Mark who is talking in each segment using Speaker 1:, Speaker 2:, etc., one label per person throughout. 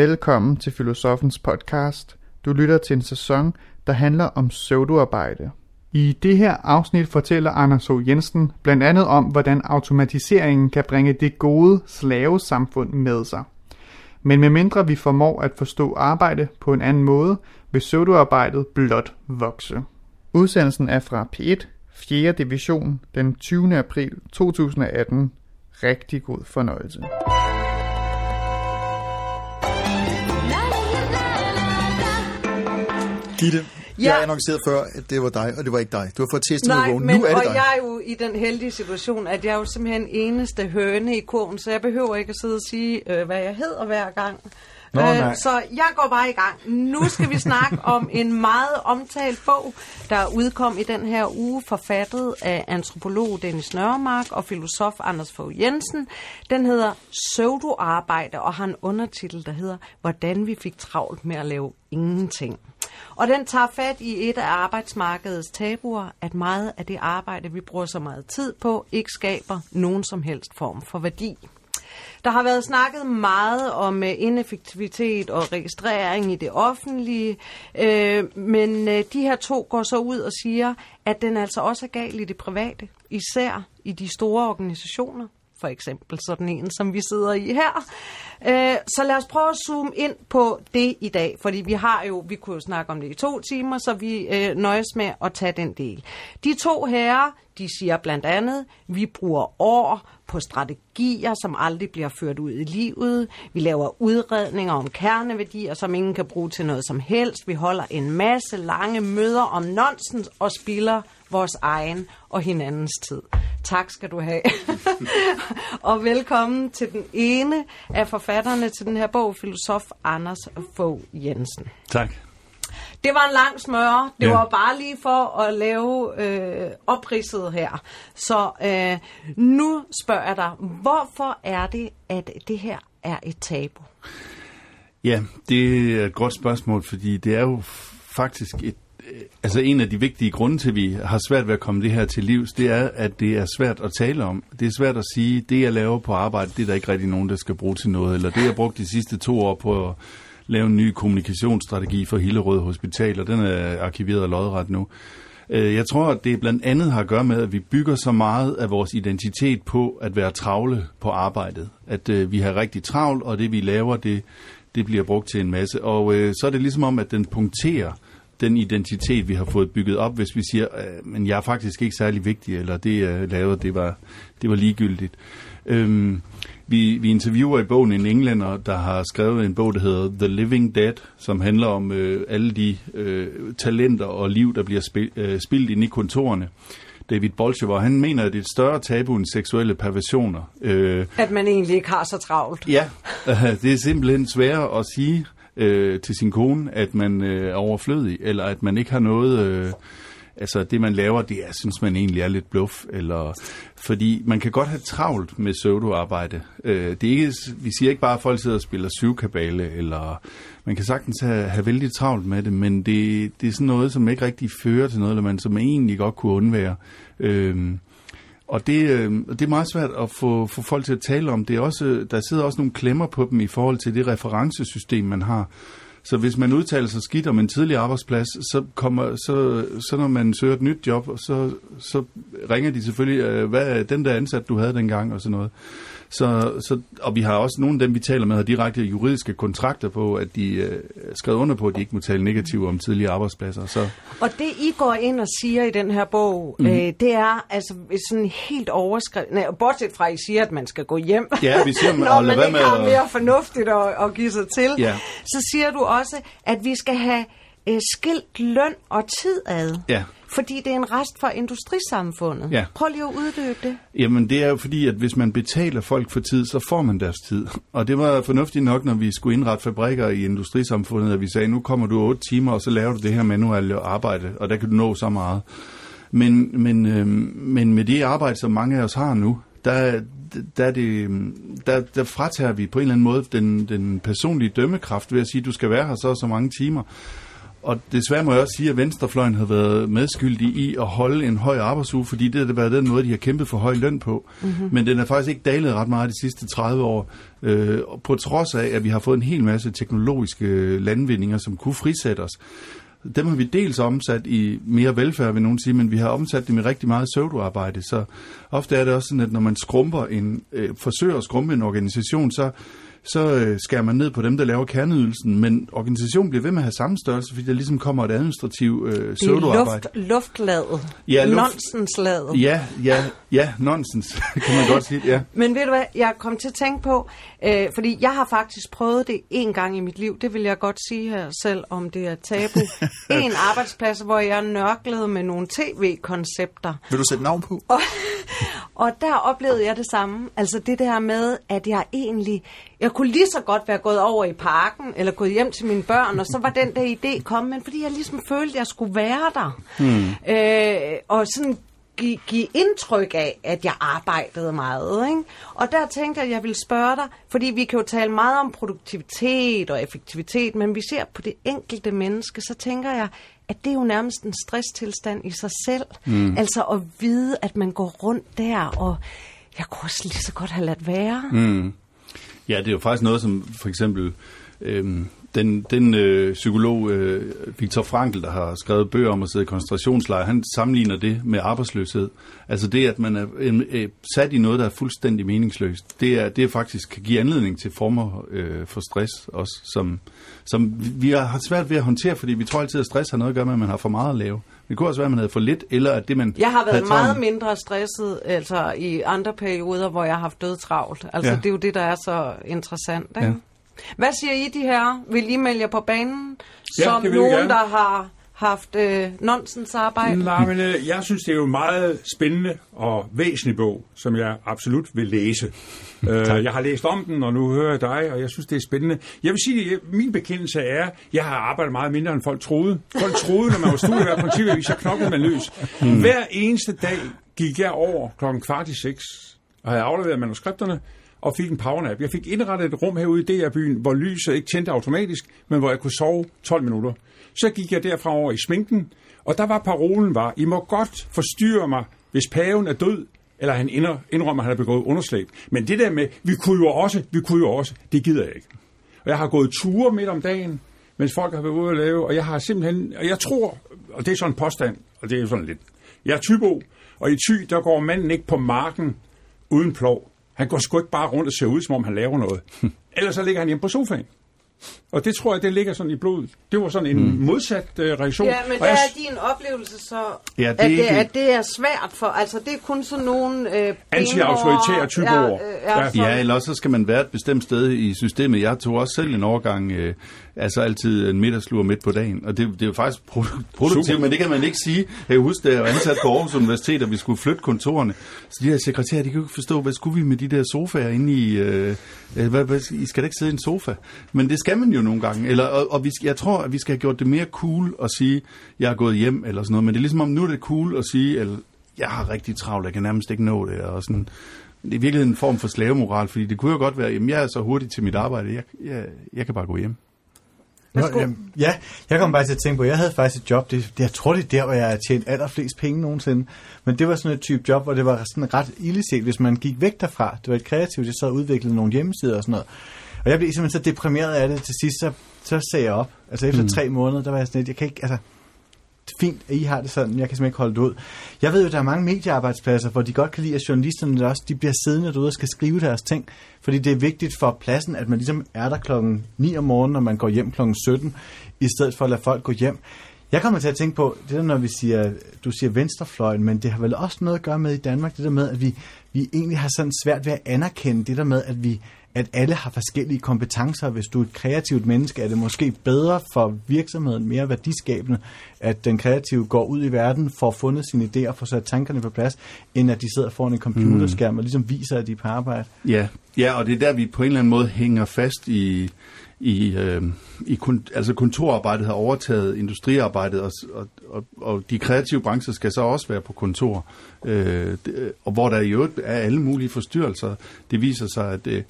Speaker 1: Velkommen til Filosofens podcast. Du lytter til en sæson, der handler om pseudoarbejde. I det her afsnit fortæller Anders H. Jensen blandt andet om, hvordan automatiseringen kan bringe det gode slavesamfund med sig. Men medmindre vi formår at forstå arbejde på en anden måde, vil pseudoarbejdet blot vokse. Udsendelsen er fra P1, 4. division, den 20. april 2018. Rigtig god fornøjelse.
Speaker 2: Gitte,
Speaker 3: Ja.
Speaker 2: jeg annoncerede før, at det var dig, og det var ikke dig. Du har fået testet
Speaker 3: Nej, men,
Speaker 2: Nu er det
Speaker 3: og
Speaker 2: dig.
Speaker 3: jeg er jo i den heldige situation, at jeg er jo simpelthen eneste høne i kurven, så jeg behøver ikke at sidde og sige, øh, hvad jeg hedder hver gang.
Speaker 2: Nå, nej.
Speaker 3: så jeg går bare i gang. Nu skal vi snakke om en meget omtalt bog, der udkom i den her uge, forfattet af antropolog Dennis Nørremark og filosof Anders Fogh Jensen. Den hedder Pseudoarbejde og har en undertitel, der hedder Hvordan vi fik travlt med at lave ingenting. Og den tager fat i et af arbejdsmarkedets tabuer, at meget af det arbejde, vi bruger så meget tid på, ikke skaber nogen som helst form for værdi. Der har været snakket meget om øh, ineffektivitet og registrering i det offentlige, øh, men øh, de her to går så ud og siger, at den altså også er gal i det private, især i de store organisationer for eksempel sådan en, som vi sidder i her. Øh, så lad os prøve at zoome ind på det i dag, fordi vi har jo, vi kunne jo snakke om det i to timer, så vi øh, nøjes med at tage den del. De to herrer, de siger blandt andet, vi bruger år på strategier, som aldrig bliver ført ud i livet. Vi laver udredninger om kerneværdier, som ingen kan bruge til noget som helst. Vi holder en masse lange møder om nonsens og spilder vores egen og hinandens tid. Tak skal du have. og velkommen til den ene af forfatterne til den her bog, filosof Anders Fogh Jensen.
Speaker 4: Tak.
Speaker 3: Det var en lang smøre. Det
Speaker 4: Ja.
Speaker 3: var bare lige for at lave øh, opridset her. Så øh, nu spørger jeg dig, hvorfor er det, at det her er et tabu?
Speaker 4: Ja, det er et godt spørgsmål, fordi det er jo faktisk et, Øh, altså en af de vigtige grunde til, at vi har svært ved at komme det her til livs, det er, at det er svært at tale om. Det er svært at sige, det jeg laver på arbejde, det er der ikke rigtig nogen, der skal bruge til noget. Eller det jeg brugt de sidste to år på at lave en ny kommunikationsstrategi for Hillerød Hospital, og den er arkiveret lodret nu. Øh, jeg tror, at det blandt andet har at gøre med, at vi bygger så meget af vores identitet på at være travle på arbejdet. At øh, vi har rigtig travlt, og det vi laver, det, det bliver brugt til en masse. Og øh, så er det ligesom om, at den punkterer den identitet, vi har fået bygget op, hvis vi siger, øh, men jeg er faktisk ikke særlig vigtig, eller det jeg lavede, det var, det var ligegyldigt. Øhm, vi, vi interviewer i bogen en englænder, der har skrevet en bog, der hedder The Living Dead, som handler om øh, alle de øh, talenter og liv, der bliver spil, øh, spildt inde i kontorerne. David Bolshever, han mener, at det er et større tabu end seksuelle perversioner. Øh,
Speaker 3: At man egentlig ikke har så travlt.
Speaker 4: Ja, øh, det er simpelthen sværere at sige øh, til sin kone, at man øh, er overflødig, eller at man ikke har noget... Øh, altså det, man laver, det er, synes man egentlig er lidt bluff. Eller, fordi man kan godt have travlt med pseudoarbejde. Øh, det er ikke, vi siger ikke bare, at folk sidder og spiller syvkabale, eller man kan sagtens have, have vældig travlt med det, men det, det er sådan noget, som ikke rigtig fører til noget, eller man som egentlig godt kunne undvære. Øh, og det, øh, det er meget svært at få, få folk til at tale om. Det er også, der sidder også nogle klemmer på dem i forhold til det referencesystem, man har. Så hvis man udtaler sig skidt om en tidlig arbejdsplads, så, kommer, så, så når man søger et nyt job, så, så ringer de selvfølgelig, øh, hvad er den der ansat, du havde dengang, og sådan noget. Så, så, og vi har også nogle af dem, vi taler med, har direkte juridiske kontrakter på, at de øh, skrevet under på, at de ikke må tale negativt om tidlige arbejdspladser. Så,
Speaker 3: Og det, I går ind og siger i den her bog, mm. øh, det er altså sådan helt overskrevet. Nej, bortset fra, at I siger, at man skal gå hjem.
Speaker 4: Ja, vi siger, at
Speaker 3: Når man ikke
Speaker 4: med
Speaker 3: har mere fornuftigt at, at give sig til.
Speaker 4: Ja.
Speaker 3: Så siger du også, at vi skal have øh, skilt løn og tid ad.
Speaker 4: Ja.
Speaker 3: Fordi det er en rest for industrisamfundet.
Speaker 4: Ja.
Speaker 3: Prøv lige at uddybe det.
Speaker 4: Jamen det er jo fordi, at hvis man betaler folk for tid, så får man deres tid. Og det var fornuftigt nok, når vi skulle indrette fabrikker i industrisamfundet, at vi sagde, nu kommer du otte timer, og så laver du det her manuelle arbejde, og der kan du nå så meget. Men, men, øh, men med det arbejde, som mange af os har nu, der, der, er det, der, der fratager vi på en eller anden måde den, den personlige dømmekraft ved at sige, at du skal være her så så mange timer. og desværre må jeg også sige, at Venstrefløjen har været medskyldig i at holde en høj arbejdsuge, fordi det har været den måde, de har kæmpet for høj løn på. Mm-hmm. Men den er faktisk ikke dalet ret meget de sidste 30 år, øh, på trods af, at vi har fået en hel masse teknologiske landvindinger, som kunne frisætte os. Dem har vi dels omsat i mere velfærd, vil nogen sige, men vi har omsat dem i rigtig meget pseudoarbejde. Så ofte er det også sådan, at når man skrumper en, øh, forsøger at skrumpe en organisation, så så øh, skærer man ned på dem, der laver kerneydelsen, men organisationen bliver ved med at have samme størrelse, fordi der ligesom kommer et administrativt øh, pseudoarbejde.
Speaker 3: Det er luft, luftladet.
Speaker 4: Ja, luft-
Speaker 3: Nonsensladet.
Speaker 4: Ja, ja, ja, nonsens, kan man godt sige, ja.
Speaker 3: Men ved du hvad, jeg kom til at tænke på, øh, fordi jeg har faktisk prøvet det en gang i mit liv, det vil jeg godt sige her, selv om det er tabu. en arbejdsplads, hvor jeg nørklede med nogle tv-koncepter.
Speaker 2: Vil du sætte navn på?
Speaker 3: Og, og der oplevede jeg det samme. Altså det der med, at jeg egentlig... Jeg kunne lige så godt være gået over i parken, eller gået hjem til mine børn, og så var den der idé kommet, men fordi jeg ligesom følte, at jeg skulle være der. Hmm. Øh, og sådan give, give indtryk af, at jeg arbejdede meget. Ikke? Og der tænkte jeg, at jeg ville spørge dig, fordi vi kan jo tale meget om produktivitet og effektivitet, men vi ser på det enkelte menneske, så tænker jeg, at det er jo nærmest en stresstilstand i sig selv. Mm. Altså at vide, at man går rundt der, og jeg kunne også lige så godt have ladt være. Mm.
Speaker 4: Ja, det er jo faktisk noget, som for eksempel øhm, den, den øh, psykolog øh, Viktor Frankl, der har skrevet bøger om at sidde i koncentrationslejre, han sammenligner det med arbejdsløshed. Altså det, at man er øh, sat i noget, der er fuldstændig meningsløst, det er, det er faktisk kan give anledning til former øh, for stress også, som, som vi har svært ved at håndtere, fordi vi tror altid, at stress har noget at gøre med, at man har for meget at lave. Det kunne også være, at man havde for lidt, eller at det, man
Speaker 3: Jeg har været meget
Speaker 4: travlt-
Speaker 3: mindre stresset altså, i andre perioder, hvor jeg har haft død travlt. Altså,
Speaker 4: ja.
Speaker 3: det er jo det, der er så interessant. Ikke?
Speaker 4: Ja.
Speaker 3: Hvad siger I, de her? Vil I melde jer på banen?
Speaker 5: Ja,
Speaker 3: som
Speaker 5: det vil vi
Speaker 3: nogen,
Speaker 5: gerne.
Speaker 3: der har haft øh, nonsensarbejde?
Speaker 5: Nej, men øh, jeg synes, det er jo en meget spændende og væsentlig bog, som jeg absolut vil læse. øh, jeg har læst om den, og nu hører jeg dig, og jeg synes, det er spændende. Jeg vil sige, at min bekendelse er, at jeg har arbejdet meget mindre, end folk troede. Folk troede, når man var studievært på en TV-avis, så knoklede man løs. Hver eneste dag gik jeg over klokken kvart i seks, og havde afleveret manuskripterne, og fik en powernap. Jeg fik indrettet et rum herude i DR-byen, hvor lyset ikke tændte automatisk, men hvor jeg kunne sove 12 minutter. Så gik jeg derfra over i sminken, og der var parolen var, I må godt forstyrre mig, hvis paven er død, eller han indrømmer, at han har begået underslæb. Men det der med, vi kunne jo også, vi kunne jo også, det gider jeg ikke. Og jeg har gået ture midt om dagen, mens folk har været ude at lave, og jeg har simpelthen, og jeg tror, og det er sådan en påstand, og det er sådan lidt, jeg er tybo, og i ty, der går manden ikke på marken uden plov. Han går sgu ikke bare rundt og ser ud, som om han laver noget. Ellers så ligger han hjemme på sofaen. Og det tror jeg, det ligger sådan i blodet. Det var sådan en mm. modsat uh, reaktion.
Speaker 3: Ja, men
Speaker 5: og
Speaker 3: hvad
Speaker 5: jeg,
Speaker 3: er din oplevelse så?
Speaker 4: Ja, det er
Speaker 3: at, det,
Speaker 4: ikke-
Speaker 3: at det er svært for, altså det er kun sådan nogle... Øh,
Speaker 5: Anti-autoritære typer ord.
Speaker 3: Ja,
Speaker 5: Ja.
Speaker 3: ja, ja,
Speaker 4: eller også så skal man være et bestemt sted i systemet. Jeg tog også selv en overgang, øh, altså altid en middagslur midt på dagen, og det, det er jo faktisk produ- produktivt,
Speaker 5: Super.
Speaker 4: men det kan man ikke sige. Jeg kan huske, da jeg var ansat på Aarhus Universitet, og vi skulle flytte kontorerne, så de her sekretærer, de kan jo ikke forstå, hvad skulle vi med de der sofaer inde i... Øh, øh, hvad, hvad, I skal da ikke sidde i en sofa. Men det skal man jo nogle gange. Eller, og, og vi, jeg tror, at vi skal have gjort det mere cool at sige, jeg er gået hjem, eller sådan noget. Men det er ligesom om, nu er det cool at sige, eller, jeg har rigtig travlt, jeg kan nærmest ikke nå det, og sådan... Det er virkelig en form for slavemoral, fordi det kunne jo godt være, at jeg er så hurtig til mit arbejde, jeg, jeg, jeg kan bare gå hjem.
Speaker 6: Nå, jamen, ja, jeg kom bare til at tænke på, at jeg havde faktisk et job, det, det, jeg tror det er der, hvor jeg har tjent allerflest penge nogensinde, men det var sådan et type job, hvor det var sådan ret ildeset, hvis man gik væk derfra. Det var et kreativt, jeg så udviklede nogle hjemmesider og sådan noget. Og jeg blev simpelthen så deprimeret af det til sidst, så, så sagde jeg op. Altså efter mm. tre måneder, der var jeg sådan lidt, jeg kan ikke, altså, fint, at I har det sådan, jeg kan simpelthen ikke holde det ud. Jeg ved jo, der er mange mediearbejdspladser, hvor de godt kan lide, at journalisterne der også, de bliver siddende derude og skal skrive deres ting, fordi det er vigtigt for pladsen, at man ligesom er der klokken 9 om morgenen, og man går hjem klokken 17, i stedet for at lade folk gå hjem. Jeg kommer til at tænke på, det der, når vi siger, du siger venstrefløjen, men det har vel også noget at gøre med i Danmark, det der med, at vi, vi egentlig har sådan svært ved at anerkende det der med, at vi at alle har forskellige kompetencer. Hvis du er et kreativt menneske, er det måske bedre for virksomheden, mere værdiskabende, at den kreative går ud i verden, får fundet sine idéer, får sat tankerne på plads, end at de sidder foran en computerskærm og ligesom viser, at de er på arbejde.
Speaker 4: Ja, ja og det er der, vi på en eller anden måde hænger fast i, i, øh, i kun, altså kontorarbejdet har overtaget industriarbejdet, og, og, og, de kreative brancher skal så også være på kontor, øh, det, og hvor der i øvrigt er alle mulige forstyrrelser. Det viser sig, at øh,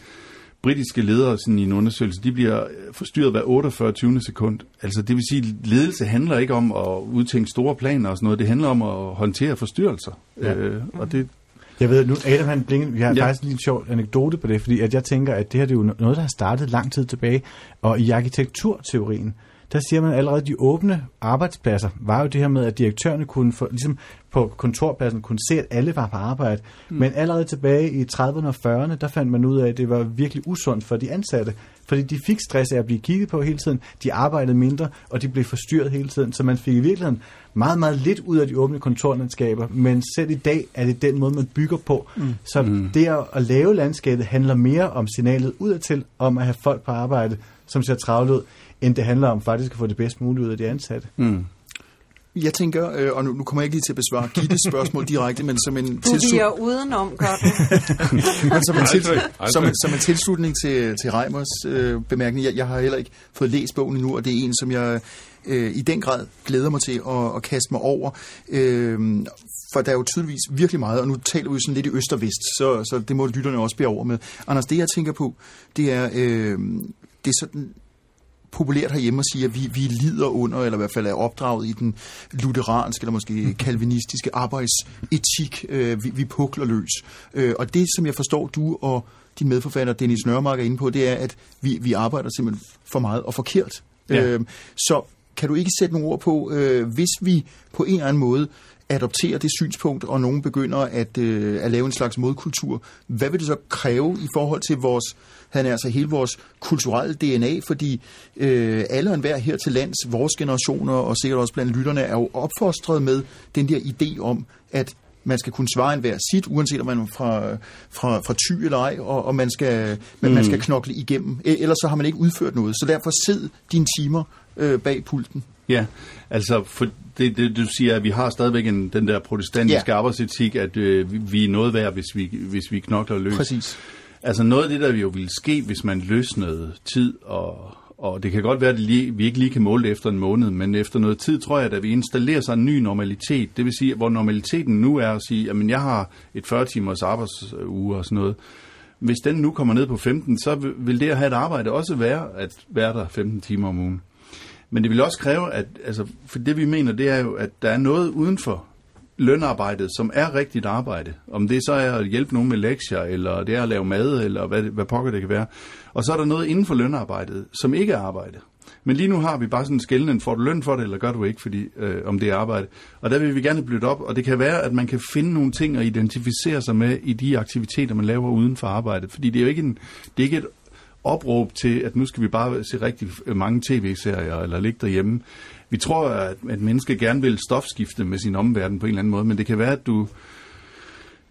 Speaker 4: britiske ledere sådan i en undersøgelse, de bliver forstyrret hver 48 20. sekund. Altså det vil sige, at ledelse handler ikke om at udtænke store planer og sådan noget, det handler om at håndtere forstyrrelser. Ja. Øh, og det,
Speaker 6: Jeg ved, nu Adam han blinker, vi har
Speaker 4: Ja.
Speaker 6: ja. faktisk lige en sjov anekdote på det, fordi at jeg tænker, at det her det er jo noget, der har startet lang tid tilbage, og i arkitekturteorien, der siger man allerede, at de åbne arbejdspladser var jo det her med, at direktørerne kunne få, ligesom på kontorpladsen kunne se, at alle var på arbejde. Mm. Men allerede tilbage i 30'erne og 40'erne, der fandt man ud af, at det var virkelig usundt for de ansatte. Fordi de fik stress af at blive kigget på hele tiden, de arbejdede mindre, og de blev forstyrret hele tiden. Så man fik i virkeligheden meget, meget lidt ud af de åbne kontorlandskaber, men selv i dag er det den måde, man bygger på. Mm. Så mm. det at, at lave landskabet handler mere om signalet udadtil, om at have folk på arbejde, som ser travlt ud, end det handler om faktisk at få det bedst muligt ud af de ansatte.
Speaker 4: mm.
Speaker 2: Jeg tænker, øh, og nu, nu kommer jeg ikke lige til at besvare Gittes spørgsmål direkte, men som en,
Speaker 3: Du
Speaker 2: tilslut,
Speaker 3: bliver udenom, du.
Speaker 2: men som en, til,
Speaker 5: Aldrig, aldrig.
Speaker 2: som en, som en tilslutning til, til Reimers øh, bemærkning. Jeg, jeg har heller ikke fået læst bogen endnu, og det er en, som jeg øh, i den grad glæder mig til at, at kaste mig over. Øh, for der er jo tydeligvis virkelig meget, og nu taler vi jo sådan lidt i øst og vest, så, så det må lytterne også bære over med. Anders, det jeg tænker på, det er, øh, det er sådan populært herhjemme at sige, at vi, vi lider under, eller i hvert fald er opdraget i den lutheranske, eller måske kalvinistiske arbejdsetik. Øh, vi, vi pukler løs. Øh, og det, som jeg forstår, du og din medforfatter Dennis Nørmark er inde på, det er, at vi, vi arbejder simpelthen for meget og forkert.
Speaker 4: Ja.
Speaker 2: Øh, så kan du ikke sætte nogle ord på, øh, hvis vi på en eller anden måde adopterer det synspunkt, og nogen begynder at, øh, at lave en slags modkultur, hvad vil det så kræve i forhold til vores, han er altså hele vores kulturelle DNA, fordi øh, alle og enhver her til lands, vores generationer, og sikkert også blandt lytterne, er jo opfostret med den der idé om, at man skal kunne svare enhver sit, uanset om man er fra, fra, fra ty eller ej, og, og man, skal, men man skal knokle igennem. E- Ellers så har man ikke udført noget. Så derfor sid dine timer øh, bag pulten.
Speaker 4: Ja, altså for det, det du siger, at vi har stadigvæk en, den der protestantiske
Speaker 2: Ja.
Speaker 4: arbejdsetik, at øh, vi, er noget værd, hvis vi, hvis vi knokler løs.
Speaker 2: Præcis.
Speaker 4: Altså noget af det, der jo ville ske, hvis man løsnede tid, og, og det kan godt være, at lige, vi ikke lige kan måle det efter en måned, men efter noget tid, tror jeg, at vi installerer sig en ny normalitet. Det vil sige, hvor normaliteten nu er at sige, at jeg har et 40-timers arbejdsuge og sådan noget. Hvis den nu kommer ned på 15, så vil- vil det at have et arbejde også være at være der 15 timer om ugen. Men det vil også kræve, at altså, for det vi mener, det er jo, at der er noget uden for lønarbejdet, som er rigtigt arbejde. Om det så er at hjælpe nogen med lektier, eller det er at lave mad, eller hvad, hvad pokker det kan være. Og så er der noget inden for lønarbejdet, som ikke er arbejde. Men lige nu har vi bare sådan en skældning, får du løn for det, eller gør du ikke, fordi, øh, om det er arbejde. Og der vil vi gerne blødt op, og det kan være, at man kan finde nogle ting og identificere sig med i de aktiviteter, man laver uden for arbejdet. Fordi det er jo ikke, en, det er ikke et opråb til, at nu skal vi bare se rigtig mange tv-serier, eller ligge derhjemme. Vi tror, at, at mennesker gerne vil stofskifte med sin omverden på en eller anden måde, men det kan være, at du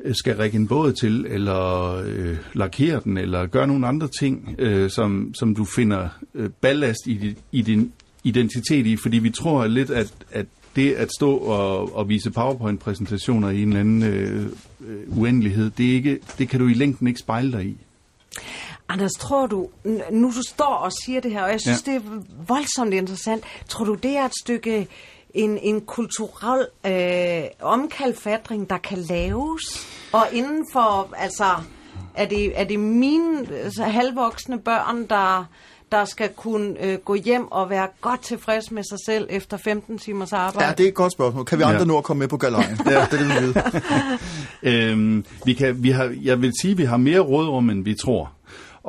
Speaker 4: øh, skal række en båd til, eller øh, lakere den, eller gøre nogle andre ting, øh, som, som du finder øh, ballast i, i din identitet i, fordi vi tror lidt, at, at det at stå og, og vise PowerPoint-præsentationer i en eller anden øh, øh, uendelighed, det, er ikke, det kan du i længden ikke spejle dig i.
Speaker 3: Anders, tror du, nu du står og siger det her, og jeg synes, ja.
Speaker 4: Ja.
Speaker 3: det er voldsomt interessant, tror du, det er et stykke, en, en kulturel øh, omkalfatring, der kan laves? Og inden for, altså, er det, er det mine altså, halvvoksne børn, der, der skal kunne øh, gå hjem og være godt tilfreds med sig selv efter 15 timers arbejde?
Speaker 2: Ja, det er et godt spørgsmål. Kan vi andre
Speaker 4: Ja.
Speaker 2: nå at komme med på galejen? Det er det, vi vil vide.
Speaker 4: Øhm, vi kan, vi har, jeg vil sige, at vi har mere rådrum, end vi tror.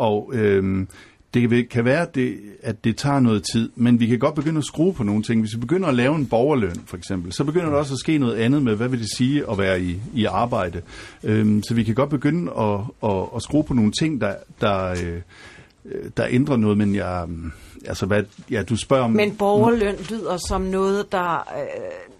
Speaker 4: Og øhm, det kan- kan være, at det, at det tager noget tid, men vi kan godt begynde at skrue på nogle ting. Hvis vi begynder at lave en borgerløn, for eksempel, så begynder der også at ske noget andet med, hvad vil det sige at være i, i arbejde. Øhm, så vi kan godt begynde at, at, at skrue på nogle ting, der, der, øh, der ændrer noget, men jeg, altså hvad, ja, du spørger om...
Speaker 3: Men borgerløn lyder som noget, der... Øh,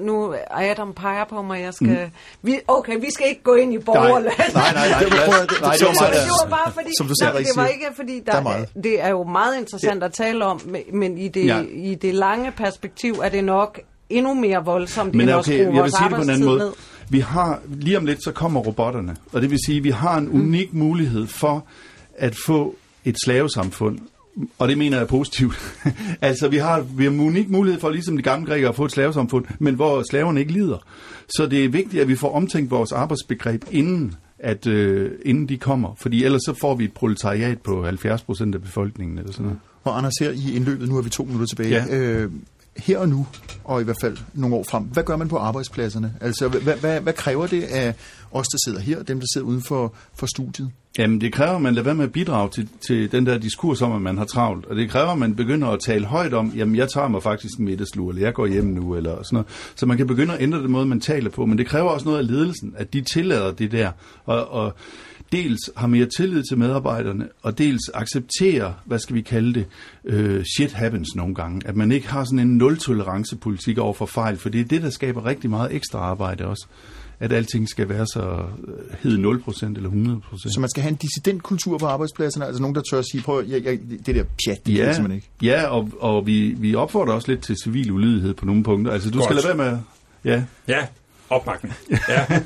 Speaker 3: nu Adam peger på mig, jeg skal... Mm. Vi, okay, vi skal ikke gå ind i borgerløn.
Speaker 2: Nej, nej, nej. Det, prøv at- det,
Speaker 6: Nej,
Speaker 2: det,
Speaker 6: var
Speaker 2: det,
Speaker 6: der-
Speaker 3: det var bare fordi,
Speaker 2: Som du selv
Speaker 3: nej, det var ikke fordi, der,
Speaker 2: Der er
Speaker 3: det er jo meget interessant at tale om, men- i det,
Speaker 4: Ja.
Speaker 3: i det lange perspektiv er det nok endnu mere voldsomt,
Speaker 4: Men
Speaker 3: end at
Speaker 4: okay,
Speaker 3: skrue
Speaker 4: jeg vil sige det på en anden måde.
Speaker 3: ned.
Speaker 4: Vi har, lige om lidt, så kommer robotterne. Og det vil sige, at vi har en unik mulighed for at få et slavesamfund. Og det mener jeg positivt. altså, vi har, vi har unik mulighed for, ligesom de gamle grækere, at få et slavesamfund, men hvor slaverne ikke lider. Så det er vigtigt, at vi får omtænkt vores arbejdsbegreb inden, at øh, inden de kommer, fordi ellers så får vi et proletariat på 70 procent af befolkningen eller sådan noget.
Speaker 2: Og Anders, her i indløbet, nu har vi to minutter tilbage.
Speaker 4: Ja.
Speaker 2: Øh, her og nu, og i hvert fald nogle år frem, hvad gør man på arbejdspladserne? Altså, hvad, hvad, hvad kræver det af os, der sidder her, og dem, der sidder uden for, for studiet?
Speaker 4: Jamen, det kræver, at man lader være med at bidrage til, til den der diskurs om, at man har travlt. Og det kræver, at man begynder at tale højt om, jamen, jeg tager mig faktisk en middagslur, eller jeg går hjem nu, eller sådan noget. Så man kan begynde at ændre den måde, man taler på. Men det kræver også noget af ledelsen, at de tillader det der. Og, og dels har mere tillid til medarbejderne, og dels accepterer, hvad skal vi kalde det, øh, shit happens nogle gange. At man ikke har sådan en nul-tolerance-politik over for fejl, for det er det, der skaber rigtig meget ekstra arbejde også at alting skal være så øh, hed 0% eller 100%.
Speaker 2: Så man skal have en dissidentkultur på arbejdspladserne, altså nogen, der tør at sige, prøv, jeg, jeg, det der pjat, det
Speaker 4: ja,
Speaker 2: kan simpelthen ikke.
Speaker 4: Ja, og, og vi, vi opfordrer også lidt til civil ulydighed på nogle punkter. Altså, du
Speaker 5: Godt.
Speaker 4: skal lade være med... Ja,
Speaker 5: Ja, opbakning. Ja.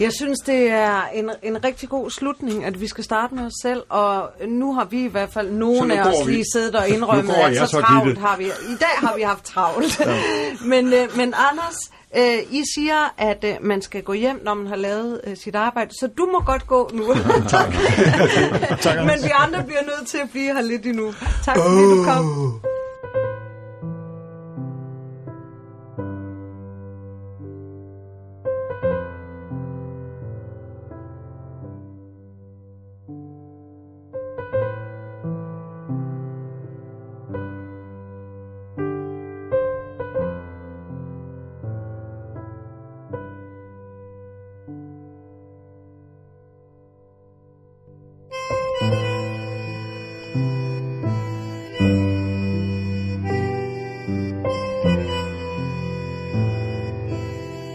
Speaker 3: Jeg synes, det er en, en rigtig god slutning, at vi skal starte med os selv, og nu har vi i hvert fald
Speaker 5: nu
Speaker 3: af os
Speaker 5: vi.
Speaker 3: lige siddet og indrømmet, at så travlt har vi. I dag har vi haft travlt. men, øh, men Anders, øh, I siger, at øh, man skal gå hjem, når man har lavet øh, sit arbejde, så du må godt gå nu. tak. men vi andre bliver nødt til at blive her lidt endnu. Tak fordi du kom.